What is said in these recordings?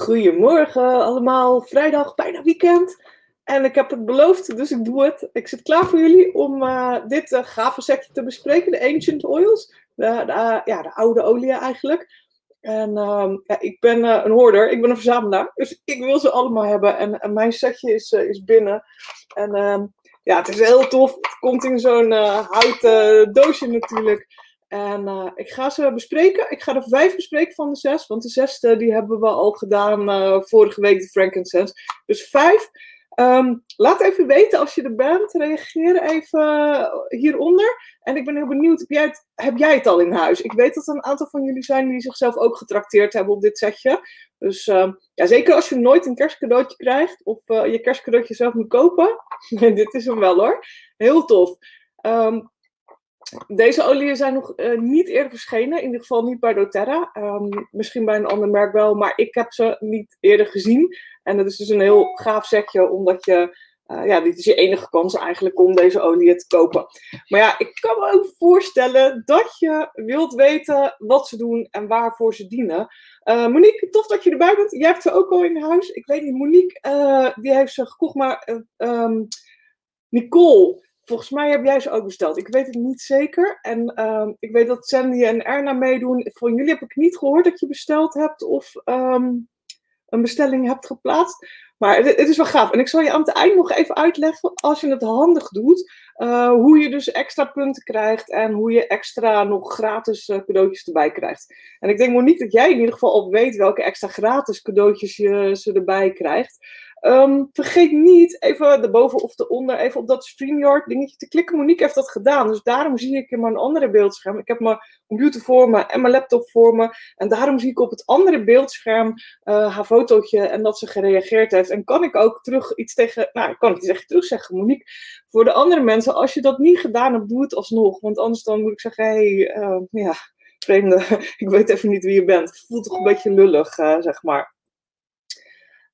Goedemorgen allemaal, vrijdag, bijna weekend. En ik heb het beloofd, dus ik doe het. Ik zit klaar voor jullie om uh, dit uh, gave setje te bespreken, de Ancient Oils. De, ja, de oude olie eigenlijk. En ja, ik ben een hoorder, ik ben een verzamelaar, dus ik wil ze allemaal hebben. En, mijn setje is, is binnen. En ja, het is heel tof. Het komt in zo'n houten doosje natuurlijk. En uh, ik ga ze bespreken. Ik ga er vijf bespreken van de zes. Want de zesde die hebben we al gedaan uh, vorige week, de frankincense. Dus vijf. Um, laat even weten als je er bent. Reageer even hieronder. En ik ben heel benieuwd, heb jij, het, heb jij het al in huis? Ik weet dat er een aantal van jullie zijn die zichzelf ook getrakteerd hebben op dit setje. Dus uh, ja, zeker als je nooit een kerstcadeautje krijgt. Of je kerstcadeautje zelf moet kopen. dit is hem wel hoor. Heel tof. Um, deze oliën zijn nog uh, niet eerder verschenen, in ieder geval niet bij doTERRA. Um, misschien bij een ander merk wel, maar ik heb ze niet eerder gezien. En dat is dus een heel gaaf setje, omdat je, uh, ja, dit is je enige kans eigenlijk om deze oliën te kopen. Maar ja, ik kan me ook voorstellen dat je wilt weten wat ze doen en waarvoor ze dienen. Uh, Monique, tof dat je erbij bent. Jij hebt ze ook al in huis. Ik weet niet, Monique, die heeft ze gekocht, maar um, Nicole Volgens mij heb jij ze ook besteld. Ik weet het niet zeker. En uh, ik weet dat Sandy en Erna meedoen. Van jullie heb ik niet gehoord dat je besteld hebt of um, een bestelling hebt geplaatst. Maar het, is wel gaaf. En ik zal je aan het eind nog even uitleggen, als je het handig doet, uh, hoe je dus extra punten krijgt en hoe je extra nog gratis uh, cadeautjes erbij krijgt. En ik denk Monique dat jij in ieder geval al weet welke extra gratis cadeautjes je ze erbij krijgt. Um, vergeet niet even erboven of eronder even op dat StreamYard dingetje te klikken. Monique heeft dat gedaan. Dus daarom zie ik in mijn andere beeldscherm. Ik heb mijn computer voor me en mijn laptop voor me. En daarom zie ik op het andere beeldscherm uh, haar fotootje en dat ze gereageerd heeft. En kan ik ook terug iets tegen. Nou, ik kan het iets terug zeggen, Monique. Voor de andere mensen, als je dat niet gedaan hebt, doe het alsnog. Want anders dan moet ik zeggen: hé, hey, uh, ja, vreemde, ik weet even niet wie je bent. Het voelt toch een beetje lullig, uh, zeg maar.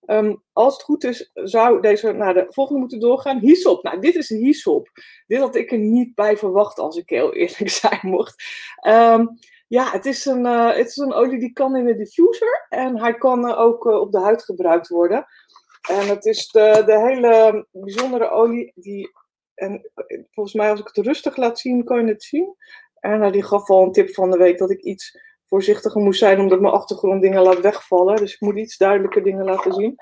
Um, als het goed is, zou deze naar de volgende moeten doorgaan. Hyssop. Nou, dit is hyssop. Dit had ik er niet bij verwacht, als ik heel eerlijk zijn mocht. Um, ja, het is, een, uh, het is een olie die kan in de diffuser. En hij kan ook uh, op de huid gebruikt worden. En het is de, de hele bijzondere olie die... En volgens mij, als ik het rustig laat zien, kan je het zien. En die gaf al een tip van de week dat ik iets voorzichtiger moest zijn, omdat mijn achtergrond dingen laat wegvallen. Dus ik moet iets duidelijker dingen laten zien.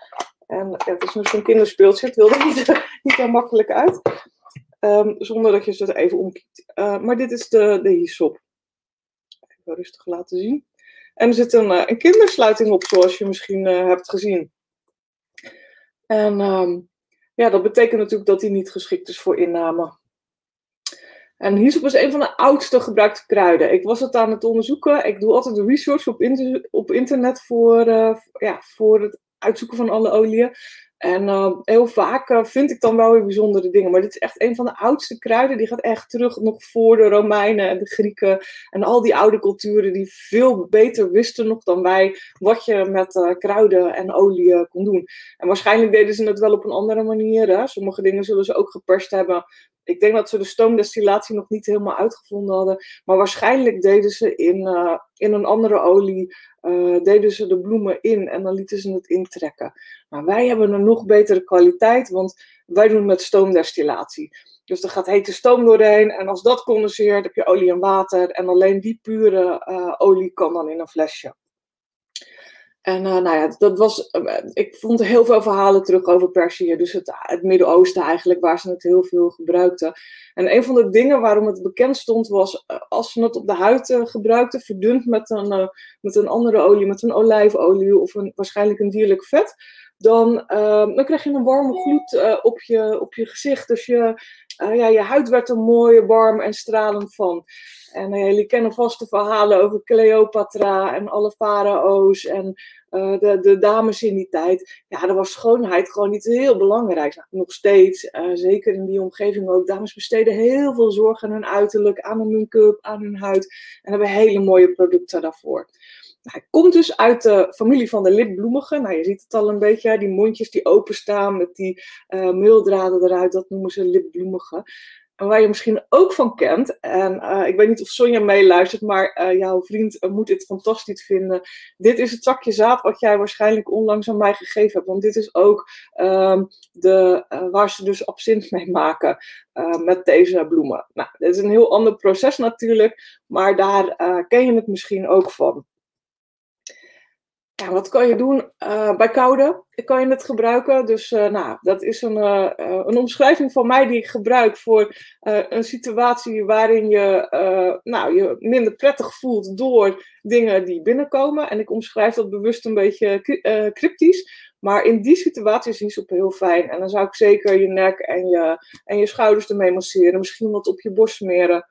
En ja, het is nu zo'n kinderspeeltje, het wil er niet, niet heel makkelijk uit. Um, zonder dat je ze even omkijkt. Uh, maar dit is de, de hyssop. Even rustig laten zien. En er zit een, uh, een kindersluiting op, zoals je misschien uh, hebt gezien. En um, ja, dat betekent natuurlijk dat hij niet geschikt is voor inname. En hyssop is een van de oudste gebruikte kruiden. Ik was het aan het onderzoeken. Ik doe altijd research op, op internet voor, uh, ja, voor het uitzoeken van alle oliën. En uh, heel vaak uh, vind ik dan wel weer bijzondere dingen. Maar dit is echt een van de oudste kruiden. Die gaat echt terug nog voor de Romeinen en de Grieken. En al die oude culturen die veel beter wisten nog dan wij. Wat je met kruiden en olie kon doen. En waarschijnlijk deden ze het wel op een andere manier. Hè? Sommige dingen zullen ze ook geperst hebben. Ik denk dat ze de stoomdestillatie nog niet helemaal uitgevonden hadden. Maar waarschijnlijk deden ze in, in een andere olie uh, deden ze de bloemen in en dan lieten ze het intrekken. Maar wij hebben een nog betere kwaliteit, want wij doen met stoomdestillatie. Dus er gaat hete stoom doorheen en als dat condenseert heb je olie en water en alleen die pure uh, olie kan dan in een flesje. En uh, nou ja, dat was, uh, ik vond heel veel verhalen terug over Perzië, dus het, het Midden-Oosten eigenlijk, waar ze het heel veel gebruikten. En een van de dingen waarom het bekend stond was, uh, als ze het op de huid gebruikten, verdund met een, met een andere olie, met een olijfolie of een, waarschijnlijk een dierlijk vet, dan, dan krijg je een warme gloed op, je, op je gezicht. Dus je, ja, je huid werd er mooi, warm en stralend van. En uh, jullie kennen vast de verhalen over Cleopatra en alle farao's en uh, de, de dames in die tijd. Ja, daar was schoonheid gewoon niet heel belangrijk. Nou, nog steeds, uh, zeker in die omgeving ook. Dames besteden heel veel zorg aan hun uiterlijk, aan hun make-up, aan hun huid. En hebben hele mooie producten daarvoor. Nou, hij komt dus uit de familie van de lipbloemigen. Nou, je ziet het al een beetje, die mondjes die openstaan met die uh, meeldraden eruit, dat noemen ze lipbloemigen. Waar je misschien ook van kent, en uh, ik weet niet of Sonja meeluistert, maar uh, jouw vriend uh, moet dit fantastisch vinden. Dit is het zakje zaad wat jij waarschijnlijk onlangs aan mij gegeven hebt. Want dit is ook um, de, waar ze dus absint mee maken met deze bloemen. Nou, dit is een heel ander proces natuurlijk, maar daar ken je het misschien ook van. Wat kan je doen uh, bij koude? Kan je het gebruiken? Dus uh, nou, dat is een, uh, een omschrijving van mij die ik gebruik voor een situatie waarin je nou, je minder prettig voelt door dingen die binnenkomen. En ik omschrijf dat bewust een beetje cryptisch. Maar in die situatie is soep heel fijn. En dan zou ik zeker je nek en je, en je schouders ermee masseren. Misschien wat op je borst smeren.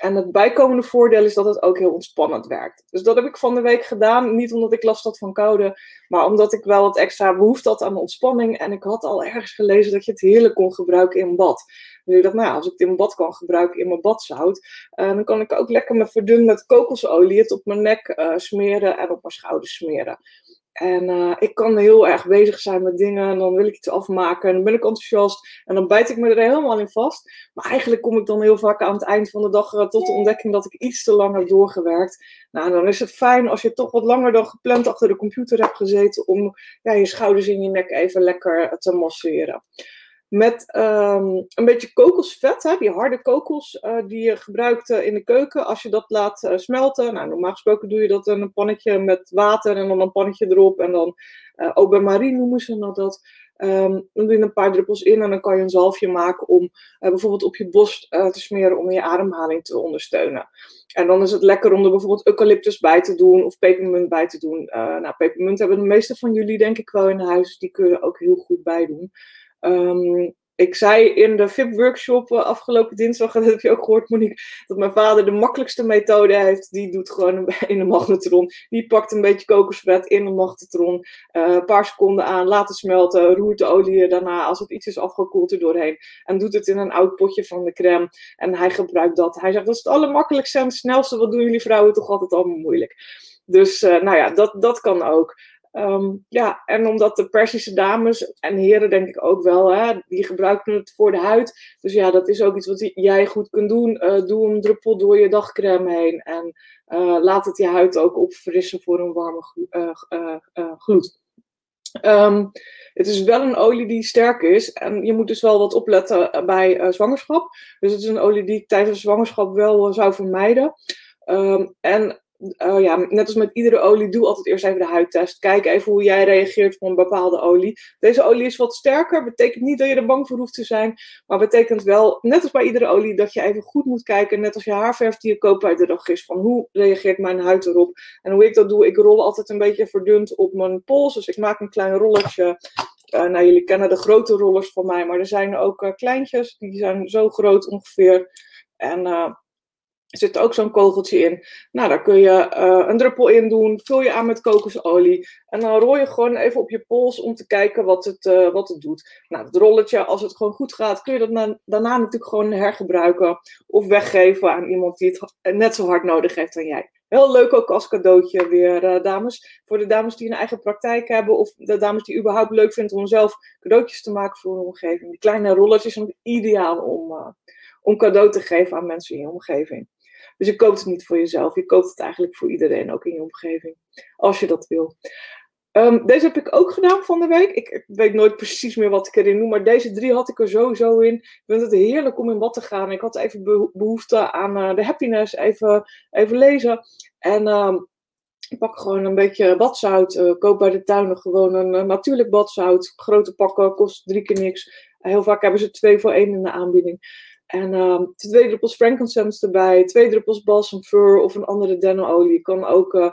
En het bijkomende voordeel is dat het ook heel ontspannend werkt. Dus dat heb ik van de week gedaan. Niet omdat ik last had van koude, maar omdat ik wel wat extra behoefte had aan ontspanning. En ik had al ergens gelezen dat je het heerlijk kon gebruiken in bad. Dus ik dacht, nou als ik het in bad kan gebruiken in mijn badzout, uh, dan kan ik ook lekker me verdun met kokosolie het op mijn nek uh, smeren en op mijn schouders smeren. En uh, ik kan heel erg bezig zijn met dingen en dan wil ik iets afmaken en dan ben ik enthousiast en dan bijt ik me er helemaal in vast. Maar eigenlijk kom ik dan heel vaak aan het eind van de dag uh, tot de ontdekking dat ik iets te lang heb doorgewerkt. Nou, dan is het fijn als je toch wat langer dan gepland achter de computer hebt gezeten om ja, je schouders in je nek even lekker te masseren met um, een beetje kokosvet, hè, die harde kokos uh, die je gebruikt uh, in de keuken. Als je dat laat uh, smelten, nou, normaal gesproken doe je dat in een pannetje met water en dan een pannetje erop. En dan, ook bij Marie noemen ze dat. Um, dan doe je een paar druppels in en dan kan je een zalfje maken om bijvoorbeeld op je borst te smeren om je ademhaling te ondersteunen. En dan is het lekker om er bijvoorbeeld eucalyptus bij te doen of pepermunt bij te doen. nou, pepermunt hebben de meeste van jullie denk ik wel in huis, die kun je ook heel goed bij doen. Um, ik zei in de VIP-workshop uh, afgelopen dinsdag, dat heb je ook gehoord, Monique, dat mijn vader de makkelijkste methode heeft. Die doet gewoon in de magnetron. Die pakt een beetje kokosvet in de magnetron, uh, een paar seconden aan, laat het smelten, roert de olie daarna, als het iets is afgekoeld, er doorheen. En doet het in een oud potje van de crème. En hij gebruikt dat. Hij zegt, dat is het allermakkelijkste en het snelste. Wat doen jullie vrouwen toch altijd allemaal moeilijk? Dus uh, nou ja, dat, dat kan ook. Um, ja, en omdat de Persische dames en heren denk ik ook wel, hè, die gebruiken het voor de huid. Dus ja, dat is ook iets wat jij goed kunt doen. Uh, doe een druppel door je dagcrème heen en uh, laat het je huid ook opfrissen voor een warme uh, gloed. Um, het is wel een olie die sterk is en je moet dus wel wat opletten bij zwangerschap. Dus het is een olie die ik tijdens zwangerschap wel zou vermijden. Um, en uh, ja, net als met iedere olie, doe altijd eerst even de huidtest. Kijk even hoe jij reageert op een bepaalde olie. Deze olie is wat sterker. Betekent niet dat je er bang voor hoeft te zijn. Maar betekent wel, net als bij iedere olie, dat je even goed moet kijken. Net als je haarverf die je koopt bij de dag is. Van hoe reageert mijn huid erop? En hoe ik dat doe, ik rol altijd een beetje verdund op mijn pols. Dus ik maak een klein rolletje. Uh, nou, jullie kennen de grote rollers van mij. Maar er zijn ook uh, kleintjes. Die zijn zo groot ongeveer. En er zit ook zo'n kogeltje in. Nou, daar kun je uh, een druppel in doen. Vul je aan met kokosolie. En dan rol je gewoon even op je pols om te kijken wat het, uh, wat het doet. Nou, het rolletje, als het gewoon goed gaat, kun je dat na, daarna natuurlijk gewoon hergebruiken. Of weggeven aan iemand die het net zo hard nodig heeft dan jij. Heel leuk ook als cadeautje weer, uh, dames. Voor de dames die een eigen praktijk hebben. Of de dames die überhaupt leuk vinden om zelf cadeautjes te maken voor hun omgeving. Die kleine rolletjes zijn ideaal om, om cadeau te geven aan mensen in je omgeving. Dus je koopt het niet voor jezelf. Je koopt het eigenlijk voor iedereen, ook in je omgeving. Als je dat wil. Um, deze heb ik ook gedaan van de week. Ik, weet nooit precies meer wat ik erin noem, maar deze drie had ik er sowieso in. Ik vind het heerlijk om in bad te gaan. Ik had even behoefte aan uh, de happiness, even, even lezen. En um, ik pak gewoon een beetje badzout. Uh, koop bij de tuinen gewoon een uh, natuurlijk badzout. Grote pakken, kost drie keer niks. heel vaak hebben ze twee voor één in de aanbieding. En um, twee druppels frankincense erbij, twee druppels balsam fir of een andere dennenolie. Je kan ook uh,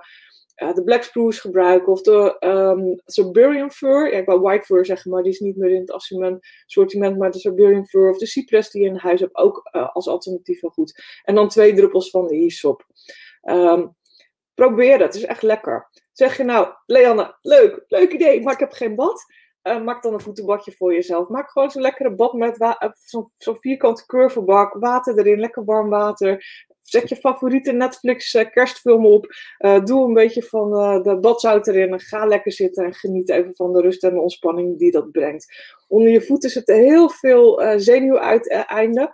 de black spruce gebruiken of de um, Siberian fir. Ik wou white fir zeggen, maar die is niet meer in het assortiment, sortiment. Maar de Siberian fir of de cypress die je in huis hebt ook uh, als alternatief wel goed. En dan twee druppels van de hyssop. Um, probeer het, het is echt lekker. Zeg je nou, Leanne, leuk, leuk idee, maar ik heb geen bad. Uh, maak dan een voetenbadje voor jezelf. Maak gewoon zo'n lekkere bad met uh, zo'n zo vierkante curvebak. Water erin, lekker warm water. Zet je favoriete Netflix uh, kerstfilm op. doe een beetje van de badzout erin. En ga lekker zitten en geniet even van de rust en de ontspanning die dat brengt. Onder je voeten zitten heel veel zenuwuiteinden.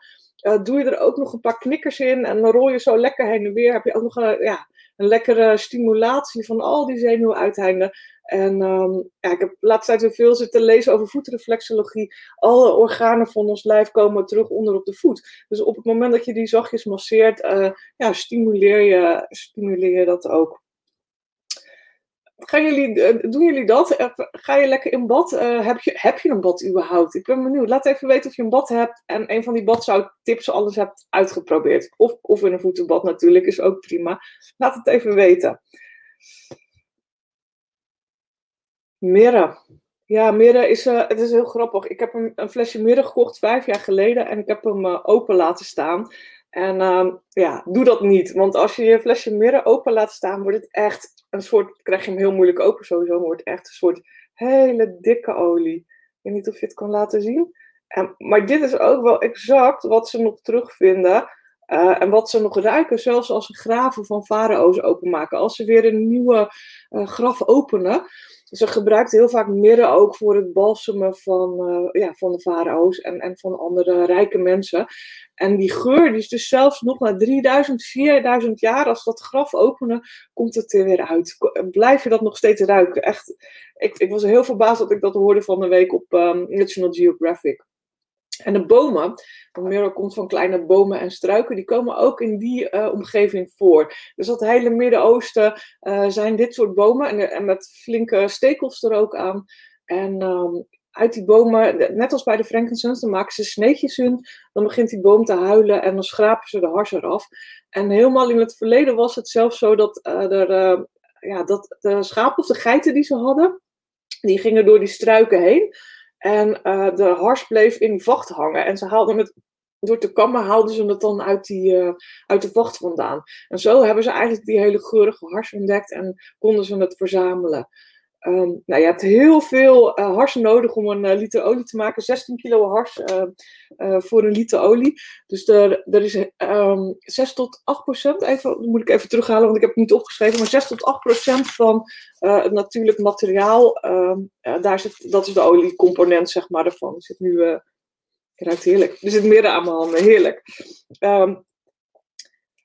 doe je er ook nog een paar knikkers in en dan rol je zo lekker heen en weer. Heb je ook nog ja, een lekkere stimulatie van al die zenuwuiteinden. En um, ja, ik heb de laatste tijd weer veel zitten lezen over voetreflexologie. Alle organen van ons lijf komen terug onder op de voet. Dus op het moment dat je die zachtjes masseert, uh, ja, stimuleer, je, stimuleer je dat ook. Gaan jullie, uh, doen jullie dat? Eh, ga je lekker in bad? Heb, je, heb je een bad überhaupt? Ik ben benieuwd. Laat even weten of je een bad hebt en een van die badzouttips alles hebt uitgeprobeerd. Of, of in een voetenbad natuurlijk, is ook prima. Laat het even weten. Mirre. Ja, mirre is, uh, het is heel grappig. Ik heb een, een, flesje mirre gekocht vijf jaar geleden en ik heb hem uh, open laten staan. En uh, ja, doe dat niet. Want als je je flesje mirre open laat staan, wordt het echt een soort, krijg je hem heel moeilijk open sowieso, wordt het echt een soort hele dikke olie. Ik weet niet of je het kan laten zien. En, maar dit is ook wel exact wat ze nog terugvinden. Uh, en wat ze nog ruiken, zelfs als ze graven van farao's openmaken. Als ze weer een nieuwe uh, graf openen, ze gebruikt heel vaak mirre ook voor het balsemen van, uh, ja, van de farao's en, en van andere rijke mensen. En die geur die is dus zelfs nog na 3000, 4000 jaar, als dat graf openen, komt het er weer uit. Blijf je dat nog steeds ruiken? Echt, ik, ik was heel verbaasd dat ik dat hoorde van de week op um, National Geographic. En de bomen, Miro komt van kleine bomen en struiken, die komen ook in die uh, omgeving voor. Dus dat hele Midden-Oosten uh, zijn dit soort bomen en, met flinke stekels er ook aan. En um, uit die bomen, net als bij de frankincense, dan maken ze sneetjes in, dan begint die boom te huilen en dan schrapen ze de hars eraf. En helemaal in het verleden was het zelfs zo dat, uh, er, ja, dat de schapen of de geiten die ze hadden, die gingen door die struiken heen. En uh, de hars bleef in die vacht hangen. En ze haalden het, door te kammen haalden ze het dan uit, die, uh, uit de vacht vandaan. En zo hebben ze eigenlijk die hele geurige hars ontdekt en konden ze het verzamelen. Um, nou, je hebt heel veel uh, hars nodig om een uh, liter olie te maken. 16 kilo hars uh, voor een liter olie. Dus er, is um, 6 tot 8 procent. Even, moet ik even terughalen, want ik heb het niet opgeschreven. Maar 6 tot 8 procent van het natuurlijk materiaal. Um, daar zit, dat is de oliecomponent, zeg maar, ervan. Er zit nu. ruikt heerlijk. Er zit meer aan mijn handen. Heerlijk.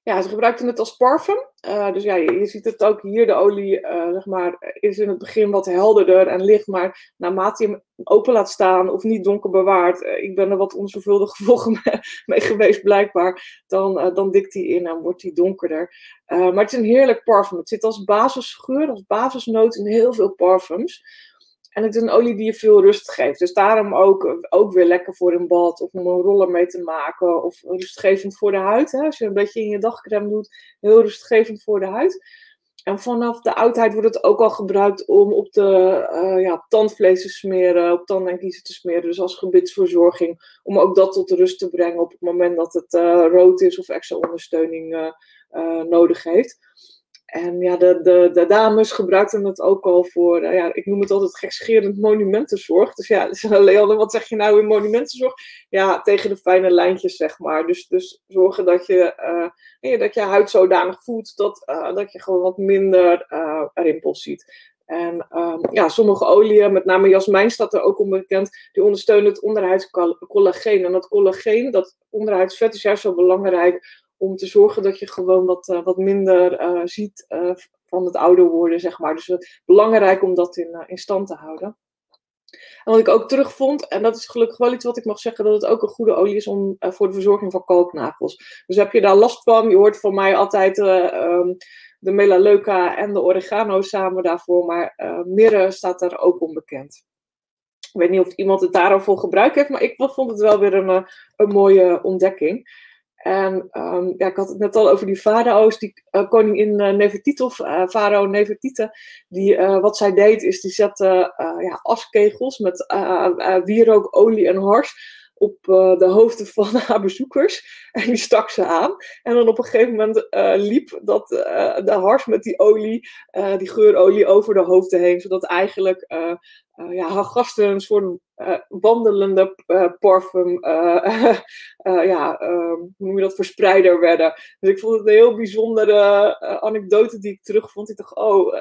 Ja, ze gebruikten het als parfum. Uh, dus ja, je, ziet het ook hier. De olie uh, zeg maar, is in het begin wat helderder en licht. Maar naarmate je hem open laat staan of niet donker bewaart. Uh, ik ben er wat onzorgvuldig gevolgen mee geweest blijkbaar. Dan, dan dikt hij in en wordt hij donkerder. maar het is een heerlijk parfum. Het zit als basisgeur, als basisnoot in heel veel parfums. En het is een olie die je veel rust geeft. Dus daarom ook, ook weer lekker voor een bad of om een roller mee te maken. Of rustgevend voor de huid. Hè? Als je een beetje in je dagcreme doet, heel rustgevend voor de huid. En vanaf de oudheid wordt het ook al gebruikt om op, de, uh, ja, tandvlees te smeren, op tanden en kiezen te smeren. Dus als gebitsverzorging, om ook dat tot rust te brengen op het moment dat het uh, rood is of extra ondersteuning uh, nodig heeft. En ja, de, de, de dames gebruikten het ook al voor, uh, ja, ik noem het altijd gekscherend monumentenzorg. Dus ja, Leanne, wat zeg je nou in monumentenzorg? Ja, tegen de fijne lijntjes, zeg maar. Dus, dus zorgen dat je, uh, dat je huid zodanig voelt dat, uh, dat je gewoon wat minder rimpels ziet. En um, ja, sommige oliën, met name jasmijn staat er ook onbekend, die ondersteunen het onderhuidscollageen. En dat collageen, dat onderhuidsvet, is juist zo belangrijk om te zorgen dat je gewoon wat, uh, wat minder uh, ziet uh, van het ouder worden, zeg maar. Dus belangrijk om dat in, stand te houden. En wat ik ook terugvond, en dat is gelukkig wel iets wat ik mag zeggen, dat het ook een goede olie is om, voor de verzorging van kalknagels. Dus heb je daar last van, je hoort van mij altijd um, de melaleuca en de oregano samen daarvoor, maar mirre staat daar ook onbekend. Ik weet niet of iemand het daarover gebruikt heeft, maar ik vond het wel weer een, een mooie ontdekking. En um, ja, ik had het net al over die farao's, die uh, koningin uh, Nefertiti, of uh, farao Nefertiti, die, wat zij deed is, die zette ja, askegels met wierook, olie en hars op de hoofden van haar bezoekers. En die stak ze aan. En dan op een gegeven moment liep dat, de hars met die olie, die geurolie, over de hoofden heen. Zodat eigenlijk uh, ja, haar gasten een soort uh, wandelende uh, parfum, ja, hoe noem je dat, verspreider werden. Dus ik vond het een heel bijzondere anekdote die ik terugvond. Ik dacht, oh,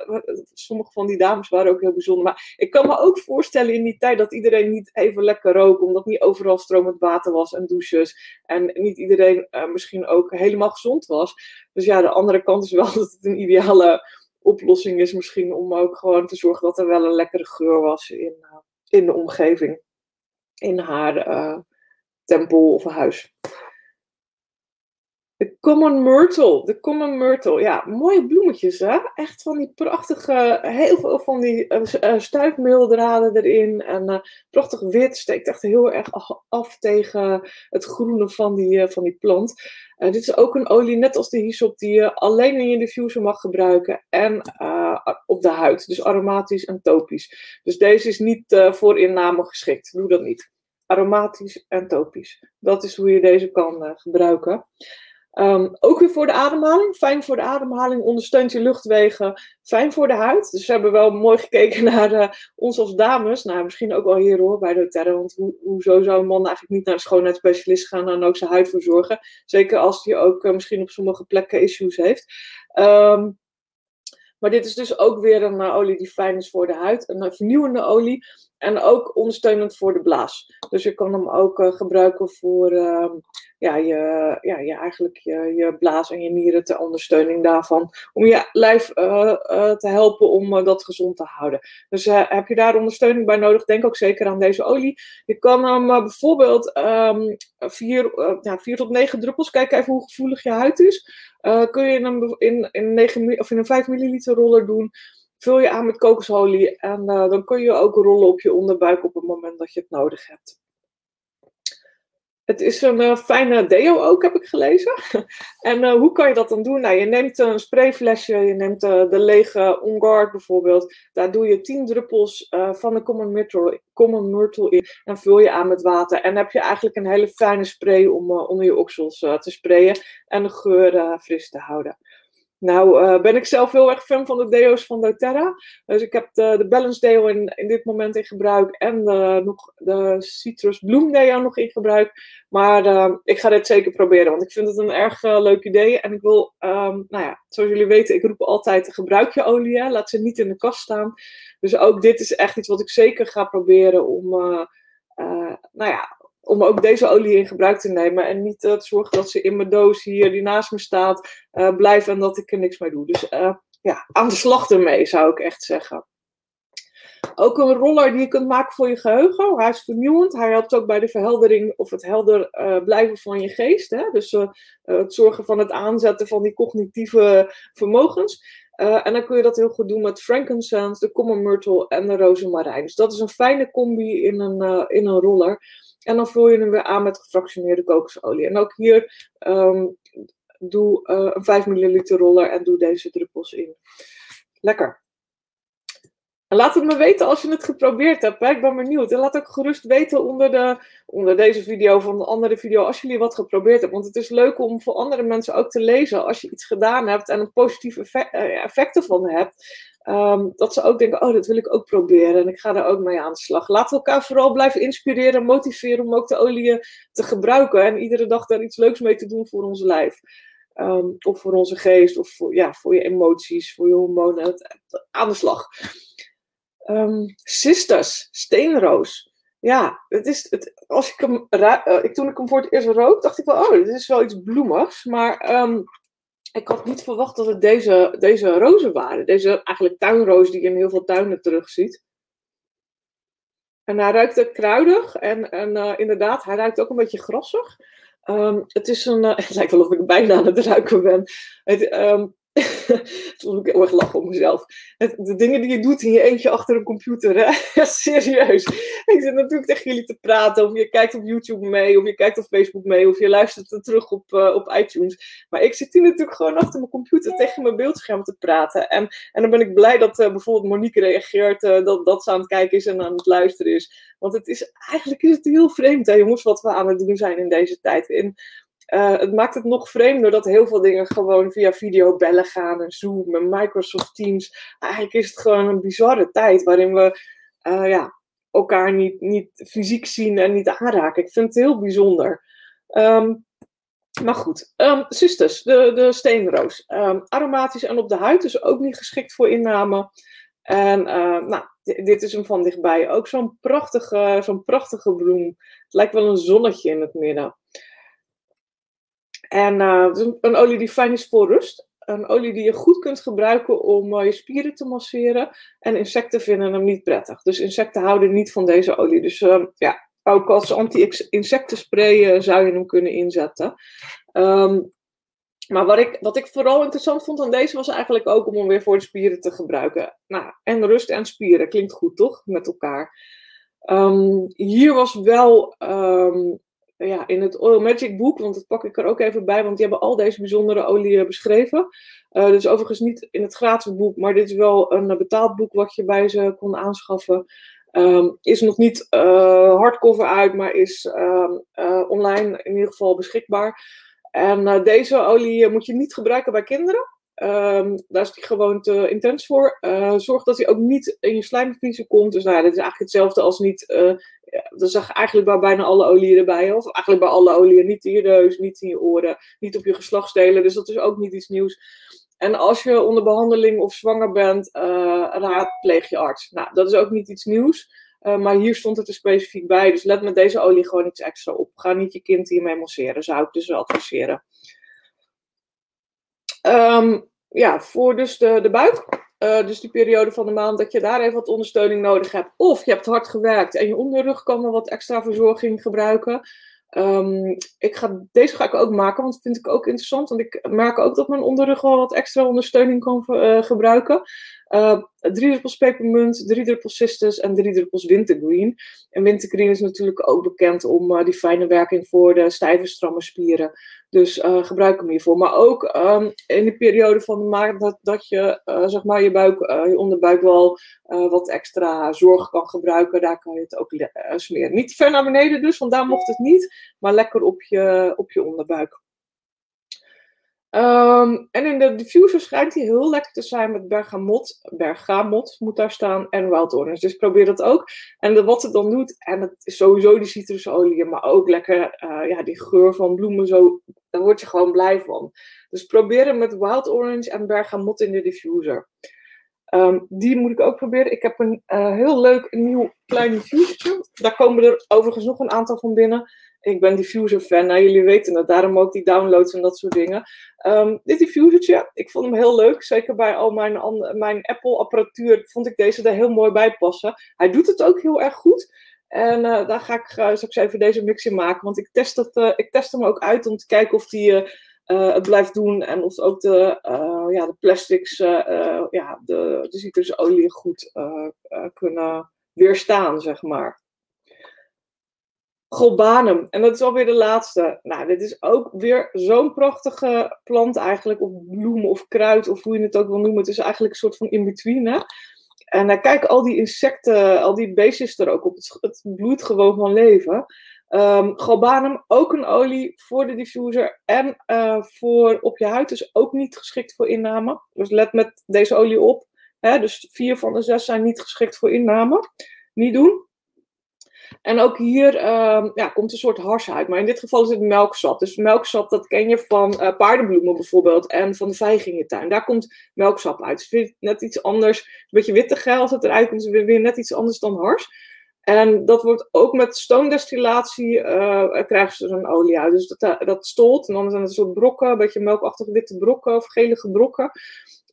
sommige van die dames waren ook heel bijzonder. Maar ik kan me ook voorstellen in die tijd dat iedereen niet even lekker rook, omdat niet overal stromend water was en douches. En niet iedereen misschien ook helemaal gezond was. Dus ja, de andere kant is wel dat het een ideale oplossing is misschien om ook gewoon te zorgen dat er wel een lekkere geur was in, uh, in de omgeving. In haar uh, tempel of huis. De common myrtle. De common myrtle. Ja, mooie bloemetjes hè. Echt van die prachtige, heel veel van die uh, erin. En uh, prachtig wit. Steekt echt heel erg af tegen het groene van die, van die plant. dit is ook een olie, net als de hyssop, die je alleen in je diffuser mag gebruiken. En op de huid. Dus aromatisch en topisch. Dus deze is niet voor inname geschikt. Doe dat niet. Aromatisch en topisch. Dat is hoe je deze kan gebruiken. Um, ook weer voor de ademhaling. Fijn voor de ademhaling, ondersteunt je luchtwegen. Fijn voor de huid. Dus we hebben wel mooi gekeken naar uh, ons als dames. Nou, misschien ook wel hier hoor, bij de Terra. Want ho hoezo zou een man eigenlijk niet naar een schoonheidsspecialist gaan en ook zijn huid verzorgen? Zeker als hij ook uh, misschien op sommige plekken issues heeft. Um, maar dit is dus ook weer een uh, olie die fijn is voor de huid. Een vernieuwende olie. En ook ondersteunend voor de blaas. Dus je kan hem ook uh, gebruiken voor uh, ja, je, ja, je, eigenlijk je, je blaas en je nieren ter ondersteuning daarvan. Om je lijf uh, te helpen om dat gezond te houden. Dus heb je daar ondersteuning bij nodig, denk ook zeker aan deze olie. Je kan hem bijvoorbeeld um, vier, ja, tot negen druppels, kijk even hoe gevoelig je huid is. kun je hem in, in, 9, of in een 5 milliliter roller doen vul je aan met kokosolie en uh, dan kun je ook rollen op je onderbuik op het moment dat je het nodig hebt. Het is een uh, fijne deo ook, heb ik gelezen. en uh, hoe kan je dat dan doen? Nou, je neemt een sprayflesje, je neemt de lege On Guard bijvoorbeeld. Daar doe je 10 druppels van de Common Myrtle, Common Myrtle in en vul je aan met water. En heb je eigenlijk een hele fijne spray om onder je oksels te sprayen en de geur fris te houden. Nou, uh, ben ik zelf heel erg fan van de deo's van doTERRA. Dus ik heb de, de Balance Deo in, in dit moment in gebruik. En de, nog de Citrus Bloom Deo nog in gebruik. Maar uh, ik ga dit zeker proberen, want ik vind het een erg leuk idee. En ik wil, um, nou ja, zoals jullie weten, ik roep altijd gebruik je olie. Laat ze niet in de kast staan. Dus ook dit is echt iets wat ik zeker ga proberen om, nou ja, om ook deze olie in gebruik te nemen. En niet uh, te zorgen dat ze in mijn doos hier, die naast me staat, uh, blijven en dat ik er niks mee doe. Dus uh, ja, aan de slag ermee zou ik echt zeggen. Ook een roller die je kunt maken voor je geheugen. Hij is vernieuwend. Hij helpt ook bij de verheldering of het helder blijven van je geest. Hè? Dus het zorgen van het aanzetten van die cognitieve vermogens. en dan kun je dat heel goed doen met frankincense, de common myrtle en de rozemarijn. Dus dat is een fijne combi in een, in een roller. En dan vul je hem weer aan met gefractioneerde kokosolie. En ook hier um, doe uh, een 5 milliliter roller en doe deze druppels in. Lekker. En laat het me weten als je het geprobeerd hebt. Hè? Ik ben benieuwd. En laat ook gerust weten onder, de, onder deze video van de andere video als jullie wat geprobeerd hebben. Want het is leuk om voor andere mensen ook te lezen als je iets gedaan hebt en een positief effect, uh, effect ervan hebt. Um, dat ze ook denken, oh, dat wil ik ook proberen en ik ga daar ook mee aan de slag. Laten we elkaar vooral blijven inspireren en motiveren om ook de oliën te gebruiken en iedere dag daar iets leuks mee te doen voor ons lijf. Um, of voor onze geest, of voor, ja, voor je emoties, voor je hormonen. Aan de slag. Um, sisters, steenroos. Ja, het is, het, als ik hem, uh, ik, toen ik hem voor het eerst rook, dacht ik wel, oh, dit is wel iets bloemigs. Maar um, ik had niet verwacht dat het deze, deze rozen waren. Deze eigenlijk tuinroos die je in heel veel tuinen terugziet. En hij ruikt kruidig en, en uh, inderdaad, hij ruikt ook een beetje grassig. Um, het is een, het lijkt wel of ik bijna aan het ruiken ben. Het, Toen moet ik heel erg lachen om mezelf. de dingen die je doet in je eentje achter een computer, hè? Ja, serieus. Ik zit natuurlijk tegen jullie te praten, of je kijkt op YouTube mee, of je kijkt op Facebook mee, of je luistert er terug op, uh, op iTunes. Maar ik zit hier natuurlijk gewoon achter mijn computer tegen mijn beeldscherm te praten. En, en dan ben ik blij dat uh, bijvoorbeeld Monique reageert, uh, dat, dat ze aan het kijken is en aan het luisteren is. Want het is, eigenlijk is het heel vreemd, hè, jongens, wat we aan het doen zijn in deze tijd. In, uh, het maakt het nog vreemder dat heel veel dingen gewoon via videobellen gaan en Zoom en Microsoft Teams. Eigenlijk is het gewoon een bizarre tijd waarin we eh, ja, elkaar niet, niet fysiek zien en niet aanraken. Ik vind het heel bijzonder. Ehm, maar goed, um, de, de steenroos. Um, aromatisch en op de huid, dus ook niet geschikt voor inname. En uh, nou, dit is hem van dichtbij. Ook zo'n prachtige, zo'n prachtige bloem. Het lijkt wel een zonnetje in het midden. En uh, een olie die fijn is voor rust. Een olie die je goed kunt gebruiken om uh, je spieren te masseren. En insecten vinden hem niet prettig. Dus insecten houden niet van deze olie. Dus uh, ja, ook als anti-insectenspray zou je hem kunnen inzetten. Um, maar wat ik, wat ik vooral interessant vond aan deze was eigenlijk ook om hem weer voor de spieren te gebruiken. Nou, en rust en spieren klinkt goed, toch? Met elkaar. Um, hier was wel ja, in het Oil Magic boek, want dat pak ik er ook even bij, want die hebben al deze bijzondere oliën beschreven. Uh, dus overigens niet in het gratis boek, maar dit is wel een betaald boek wat je bij ze kon aanschaffen. Um, is nog niet uh, hardcover uit, maar is uh, online in ieder geval beschikbaar. En deze olie moet je niet gebruiken bij kinderen. Um, daar is die gewoon te intens voor. Uh, zorg dat hij ook niet in je slijmvliezen komt. Dus nou, dit is eigenlijk hetzelfde als niet. Uh, dat zeg eigenlijk bij bijna alle oliën erbij. Of eigenlijk bij alle oliën. Niet in je neus, niet in je oren, niet op je geslachtsdelen. Dus dat is ook niet iets nieuws. En als je onder behandeling of zwanger bent, uh, raadpleeg je arts. Nou, dat is ook niet iets nieuws. Maar hier stond het er specifiek bij. Dus let met deze olie gewoon iets extra op. Ga niet je kind hiermee masseren, zou ik dus wel adviseren. Um, ja, voor dus de, de buik. Uh, dus die periode van de maand dat je daar even wat ondersteuning nodig hebt. Of je hebt hard gewerkt en je onderrug kan wel wat extra verzorging gebruiken. Um, ik ga, deze ga ik ook maken, want dat vind ik ook interessant. Want ik merk ook dat mijn onderrug wel wat extra ondersteuning kan uh, gebruiken. Uh, drie druppels pepermunt, drie druppels en drie druppels wintergreen. En wintergreen is natuurlijk ook bekend om uh, die fijne werking voor de stijve, stramme spieren. Dus uh, gebruik hem hiervoor. Maar ook um, in de periode van de maand dat, dat je zeg maar je, buik, je onderbuik wel wat extra zorg kan gebruiken. Daar kan je het ook smeren. Niet ver naar beneden dus, want daar mocht het niet. Maar lekker op je, op je onderbuik. Um, en in de diffuser schijnt hij heel lekker te zijn met bergamot. Bergamot moet daar staan en wild orange. Dus probeer dat ook. En wat het dan doet, en het is sowieso die citrusolie, maar ook lekker uh, ja, die geur van bloemen, zo, daar word je gewoon blij van. Dus probeer hem met wild orange en bergamot in de diffuser. Um, die moet ik ook proberen. Ik heb een uh, heel leuk nieuw klein diffusertje. Daar komen er overigens nog een aantal van binnen. Ik ben diffuser fan, nou, jullie weten het, daarom ook die downloads en dat soort dingen. Um, dit diffusertje, ik vond hem heel leuk. Zeker bij al mijn, mijn Apple apparatuur vond ik deze er heel mooi bij passen. Hij doet het ook heel erg goed. En uh, daar ga ik uh, straks even deze mix in maken. Want ik test, het, uh, ik test hem ook uit om te kijken of die het blijft doen. En of ook de, ja, de plastics, ja, de, de citrusolie goed kunnen weerstaan, zeg maar. Golbanum. En dat is alweer de laatste. Nou, dit is ook weer zo'n prachtige plant eigenlijk. Of bloem of kruid of hoe je het ook wil noemen. Het is eigenlijk een soort van in-between. En uh, kijk, al die insecten, al die beestjes er ook op. Het, het bloeit gewoon van leven. Um, galbanum, ook een olie voor de diffuser en uh, voor op je huid. Dus ook niet geschikt voor inname. Dus let met deze olie op. Hè? Dus vier van de zes zijn niet geschikt voor inname. Niet doen. En ook hier um, ja, komt een soort hars uit. Maar in dit geval is het melksap. Dus melksap, dat ken je van uh, paardenbloemen bijvoorbeeld. En van de vijgen in je tuin. Daar komt melksap uit. Dus vind net iets anders. Een beetje witte als het eruit komt. Weer, weer net iets anders dan hars. En dat wordt ook met stoomdestillatie, uh, krijgen ze er een olie uit. Dus dat, dat stolt en dan zijn het een soort brokken, een beetje melkachtige witte brokken of gelige brokken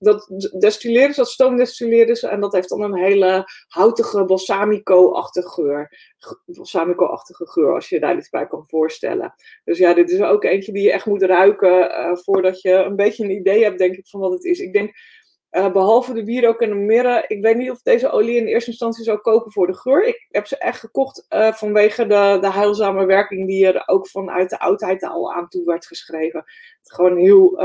dat destilleren ze, dat stoomdestilleren ze. En dat heeft dan een hele houtige balsamico-achtige geur. Balsamico-achtige geur, als je daar iets bij kan voorstellen. Dus ja, dit is ook eentje die je echt moet ruiken uh, voordat je een beetje een idee hebt, denk ik, van wat het is. Ik denk, uh, behalve de wierook en de mirre, ik weet niet of deze olie in eerste instantie zou kopen voor de geur. Ik heb ze echt gekocht uh, vanwege de, de heilzame werking die er ook vanuit de oudheid al aan toe werd geschreven. Het gewoon heel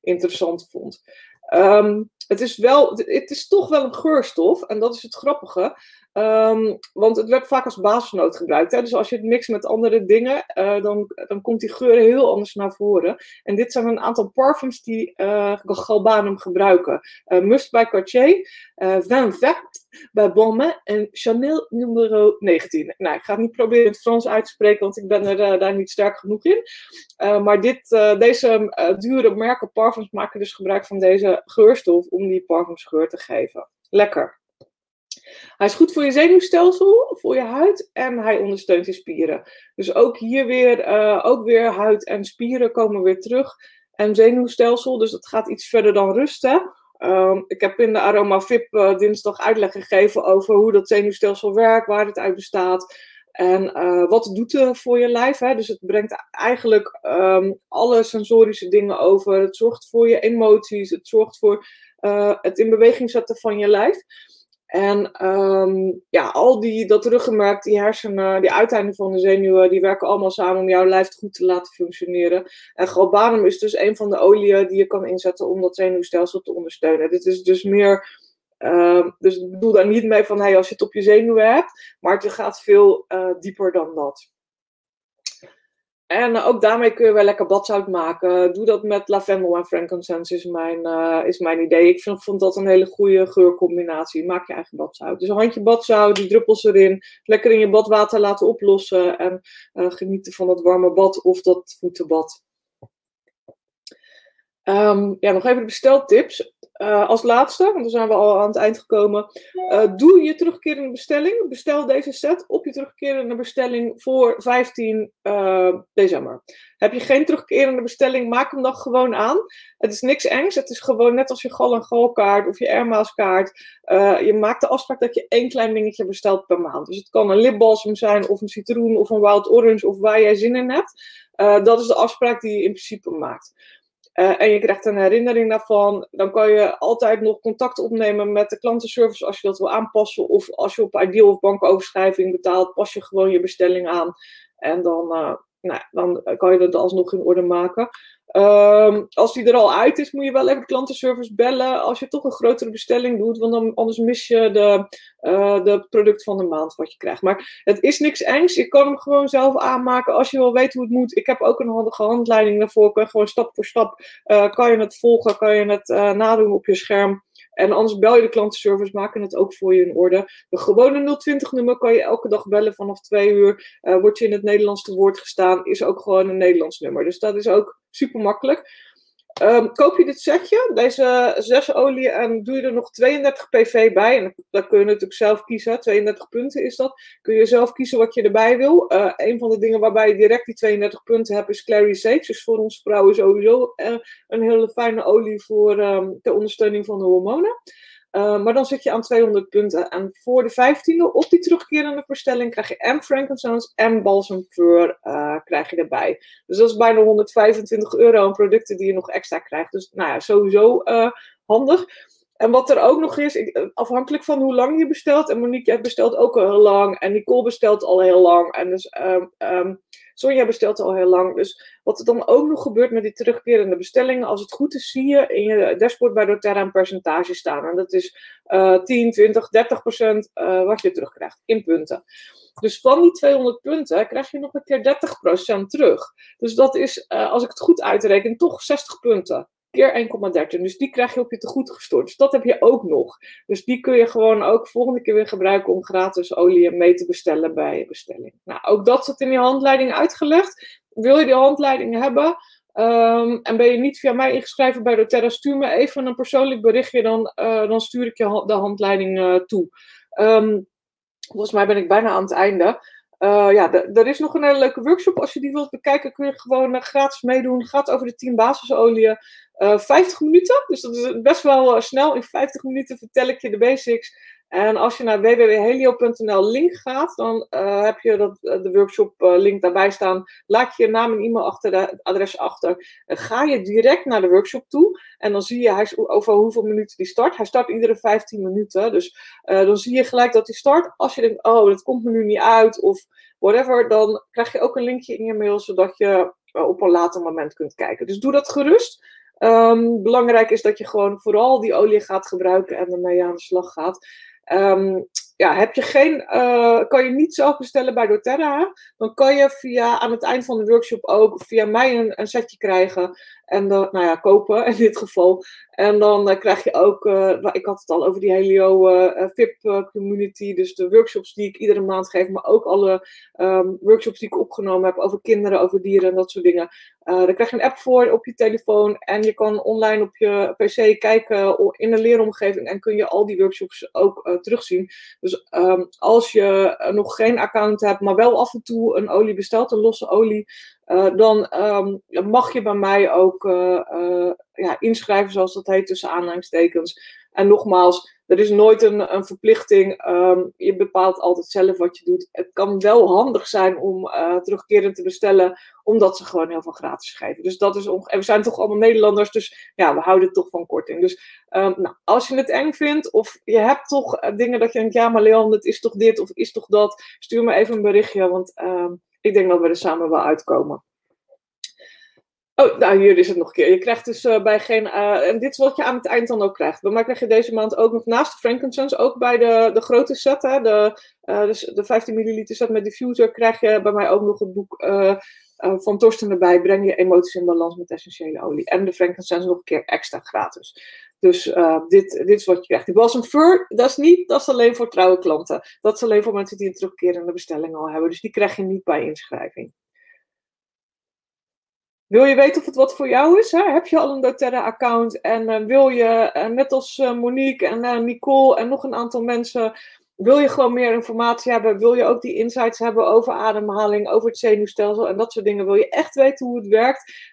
interessant vond. Um, het is wel, het is toch wel een geurstof, en dat is het grappige. Ehm, want het werd vaak als basisnoot gebruikt. Hè? Dus als je het mixt met andere dingen, uh, dan, dan komt die geur heel anders naar voren. En dit zijn een aantal parfums die uh, Galbanum gebruiken. Uh, Must bij Cartier, Vin Vert bij Balmain en Chanel nummer 19. Nou, ik ga het niet proberen het Frans uit te spreken, want ik ben er daar niet sterk genoeg in. maar dit, deze dure merken parfums maken dus gebruik van deze geurstof om die parfumsgeur te geven. Lekker. Hij is goed voor je zenuwstelsel, voor je huid en hij ondersteunt je spieren. Dus ook hier weer, uh, ook weer huid en spieren komen weer terug. En zenuwstelsel, dus dat gaat iets verder dan rusten. Uh, ik heb in de Aroma VIP uh, dinsdag uitleg gegeven over hoe dat zenuwstelsel werkt, waar het uit bestaat. En uh, wat het doet voor je lijf. Hè? Dus het brengt eigenlijk um, alle sensorische dingen over. Het zorgt voor je emoties. Het zorgt voor het in beweging zetten van je lijf. En um, ja, al die, dat ruggenmerk, die hersenen, die uiteinden van de zenuwen, die werken allemaal samen om jouw lijf goed te laten functioneren. En galbanum is dus een van de oliën die je kan inzetten om dat zenuwstelsel te ondersteunen. Dit is dus meer, uh, dus ik bedoel daar niet mee van hey, als je het op je zenuwen hebt, maar het gaat veel uh, dieper dan dat. En ook daarmee kun je wel lekker badzout maken. Doe dat met lavendel en frankincense is mijn, uh, is mijn idee. Ik vind, vond dat een hele goede geurcombinatie. Maak je eigen badzout. Dus een handje badzout, die druppels erin. Lekker in je badwater laten oplossen. En uh, genieten van dat warme bad of dat voetenbad. Um, ja, nog even de besteltips. Uh, als laatste, want dan zijn we al aan het eind gekomen. Uh, doe je terugkerende bestelling. Bestel deze set op je terugkerende bestelling voor 15 uh, eh, december. Heb je geen terugkerende bestelling, maak hem dan gewoon aan. Het is niks engs. Het is gewoon net als je gal en galkaart of je Airmaas kaart. je maakt de afspraak dat je één klein dingetje bestelt per maand. Dus het kan een lipbalsem zijn of een citroen of een wild orange of waar jij zin in hebt. dat is de afspraak die je in principe maakt. Uh, en je krijgt een herinnering daarvan. Dan kan je altijd nog contact opnemen met de klantenservice als je dat wil aanpassen. Of als je op Ideal of bankoverschrijving betaalt, pas je gewoon je bestelling aan. En dan, uh, nou, dan kan je dat alsnog in orde maken. Um, als die er al uit is, moet je wel even de klantenservice bellen als je toch een grotere bestelling doet, want dan, anders mis je de, uh, de product van de maand wat je krijgt. Maar het is niks engs, je kan hem gewoon zelf aanmaken als je wel weet hoe het moet. Ik heb ook een handige handleiding daarvoor, kan gewoon stap voor stap, uh, kan je het volgen, kan je het uh, nadoen op je scherm. En anders bel je de klantenservice, maken het ook voor je in orde. De gewone 020-nummer kan je elke dag bellen vanaf twee uur. Uh, word je in het Nederlands te woord gestaan, is ook gewoon een Nederlands nummer. Dus dat is ook super makkelijk. Um, koop je dit setje, deze zes olie, en doe je er nog 32 PV bij. En dat kun je natuurlijk zelf kiezen. 32 punten is dat. Kun je zelf kiezen wat je erbij wil. Uh, een van de dingen waarbij je direct die 32 punten hebt is Clary Sage. Dus voor ons vrouwen sowieso uh, een hele fijne olie voor um, ter ondersteuning van de hormonen. Uh, maar dan zit je aan 200 punten. En voor de 15e op die terugkerende bestelling krijg je en frankincense en balsemfeur uh, krijg je erbij. Dus dat is bijna 125 euro aan producten die je nog extra krijgt. Dus nou ja, sowieso uh, handig. En wat er ook nog is, afhankelijk van hoe lang je bestelt. En Monique, jij bestelt ook al heel lang. En Nicole bestelt al heel lang. En dus um, um, Sonja bestelt al heel lang. Dus wat er dan ook nog gebeurt met die terugkerende bestellingen, als het goed is, zie je in je dashboard bij doTERRA een percentage staan. En dat is uh, 10, 20, 30 procent uh, wat je terugkrijgt in punten. Dus van die 200 punten krijg je nog een keer 30% terug. Dus dat is, uh, als ik het goed uitreken, toch 60 punten keer 1,13. Dus die krijg je op je tegoed gestort. Dus dat heb je ook nog. Dus die kun je gewoon ook volgende keer weer gebruiken om gratis olie mee te bestellen bij je bestelling. Nou, ook dat zit in die handleiding uitgelegd. Wil je die handleiding hebben? Um, en ben je niet via mij ingeschreven bij doTERRA, stuur me even een persoonlijk berichtje, dan, uh, dan stuur ik je de handleiding uh, toe. Um, volgens mij ben ik bijna aan het einde. Uh, ja, er is nog een hele leuke workshop. Als je die wilt bekijken, kun je gewoon gratis meedoen. Het gaat over de 10 basisolieën. Uh, 50 minuten, dus dat is best wel snel. In 50 minuten vertel ik je de basics. En als je naar www.helio.nl link gaat, dan uh, heb je dat, de workshop uh, link daarbij staan. Laat je je naam en e-mail achter, het adres achter. Ga je direct naar de workshop toe. En dan zie je hij over hoeveel minuten die start. Hij start iedere 15 minuten. Dus dan zie je gelijk dat hij start. Als je denkt, oh, dat komt me nu niet uit of whatever, dan krijg je ook een linkje in je mail, zodat je op een later moment kunt kijken. Dus doe dat gerust. Um, belangrijk is dat je gewoon vooral die olie gaat gebruiken en ermee aan de slag gaat. Um, ja, heb je geen, uh, kan je niet zelf bestellen bij doTERRA, dan kan je via, aan het eind van de workshop ook via mij een setje krijgen. En dan, nou ja, kopen in dit geval. En dan uh, krijg je ook, uh, ik had het al over die Helio VIP community, dus de workshops die ik iedere maand geef, maar ook alle um, workshops die ik opgenomen heb over kinderen, over dieren en dat soort dingen. daar krijg je een app voor op je telefoon en je kan online op je PC kijken in een leeromgeving en kun je al die workshops ook terugzien. Dus um, als je nog geen account hebt, maar wel af en toe een olie bestelt, een losse olie, uh, dan um, mag je bij mij ook uh, uh, ja, inschrijven, zoals dat heet, tussen aanhalingstekens. En nogmaals, er is nooit een, een verplichting. Um, je bepaalt altijd zelf wat je doet. Het kan wel handig zijn om terugkerend te bestellen, omdat ze gewoon heel veel gratis geven. Dus dat is en we zijn toch allemaal Nederlanders, dus ja, we houden toch van korting. Dus um, nou, als je het eng vindt, of je hebt toch dingen dat je denkt, ja, maar Leon, het is toch dit of is toch dat, stuur me even een berichtje, want ik denk dat we er samen wel uitkomen. Oh, nou hier is het nog een keer. Je krijgt dus uh, bij geen. Uh, en dit is wat je aan het eind dan ook krijgt. Bij mij krijg je deze maand ook nog naast de Frankincense, ook bij de, de grote set, hè, de, uh, dus de 15 milliliter set met diffuser, krijg je bij mij ook nog het boek van Torsten erbij. Breng je emoties in balans met essentiële olie. En de Frankincense nog een keer extra gratis. Dus dit, dit is wat je krijgt. Die Balsam Fur, dat is niet, dat is alleen voor trouwe klanten. Dat is alleen voor mensen die een terugkerende bestelling al hebben. Dus die krijg je niet bij inschrijving. Wil je weten of het wat voor jou is? Hè? Heb je al een doTERRA-account en uh, wil je, uh, net als Monique en Nicole en nog een aantal mensen, wil je gewoon meer informatie hebben? Wil je ook die insights hebben over ademhaling, over het zenuwstelsel en dat soort dingen? Wil je echt weten hoe het werkt?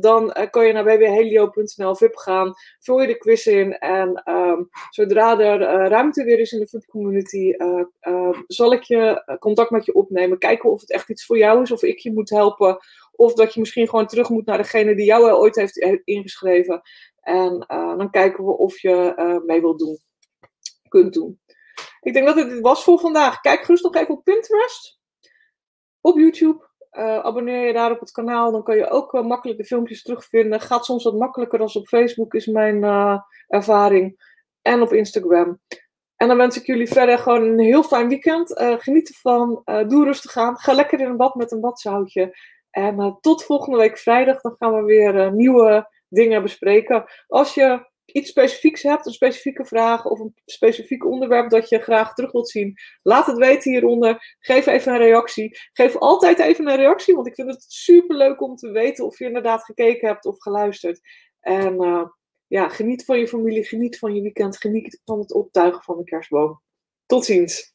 dan kan je naar www.helio.nl VIP gaan, vul je de quiz in en um, zodra er ruimte weer is in de VIP community, zal ik je contact met je opnemen, kijken of het echt iets voor jou is, of ik je moet helpen of dat je misschien gewoon terug moet naar degene die jou ooit heeft ingeschreven. En dan kijken we of je mee wilt doen. Kunt doen. Ik denk dat het was voor vandaag. Kijk gerust nog even op Pinterest. Op YouTube. Uh, abonneer je daar op het kanaal. Dan kan je ook makkelijk de filmpjes terugvinden. Gaat soms wat makkelijker dan op Facebook, is mijn ervaring. En op Instagram. En dan wens ik jullie verder gewoon een heel fijn weekend. geniet ervan. doe rustig aan. Ga lekker in een bad met een badzoutje. En uh, tot volgende week vrijdag, dan gaan we weer uh, nieuwe dingen bespreken. Als je iets specifieks hebt, een specifieke vraag of een specifiek onderwerp dat je graag terug wilt zien, laat het weten hieronder. Geef even een reactie. Geef altijd even een reactie, want ik vind het super leuk om te weten of je inderdaad gekeken hebt of geluisterd. En uh, ja, geniet van je familie, geniet van je weekend, geniet van het optuigen van de kerstboom. Tot ziens.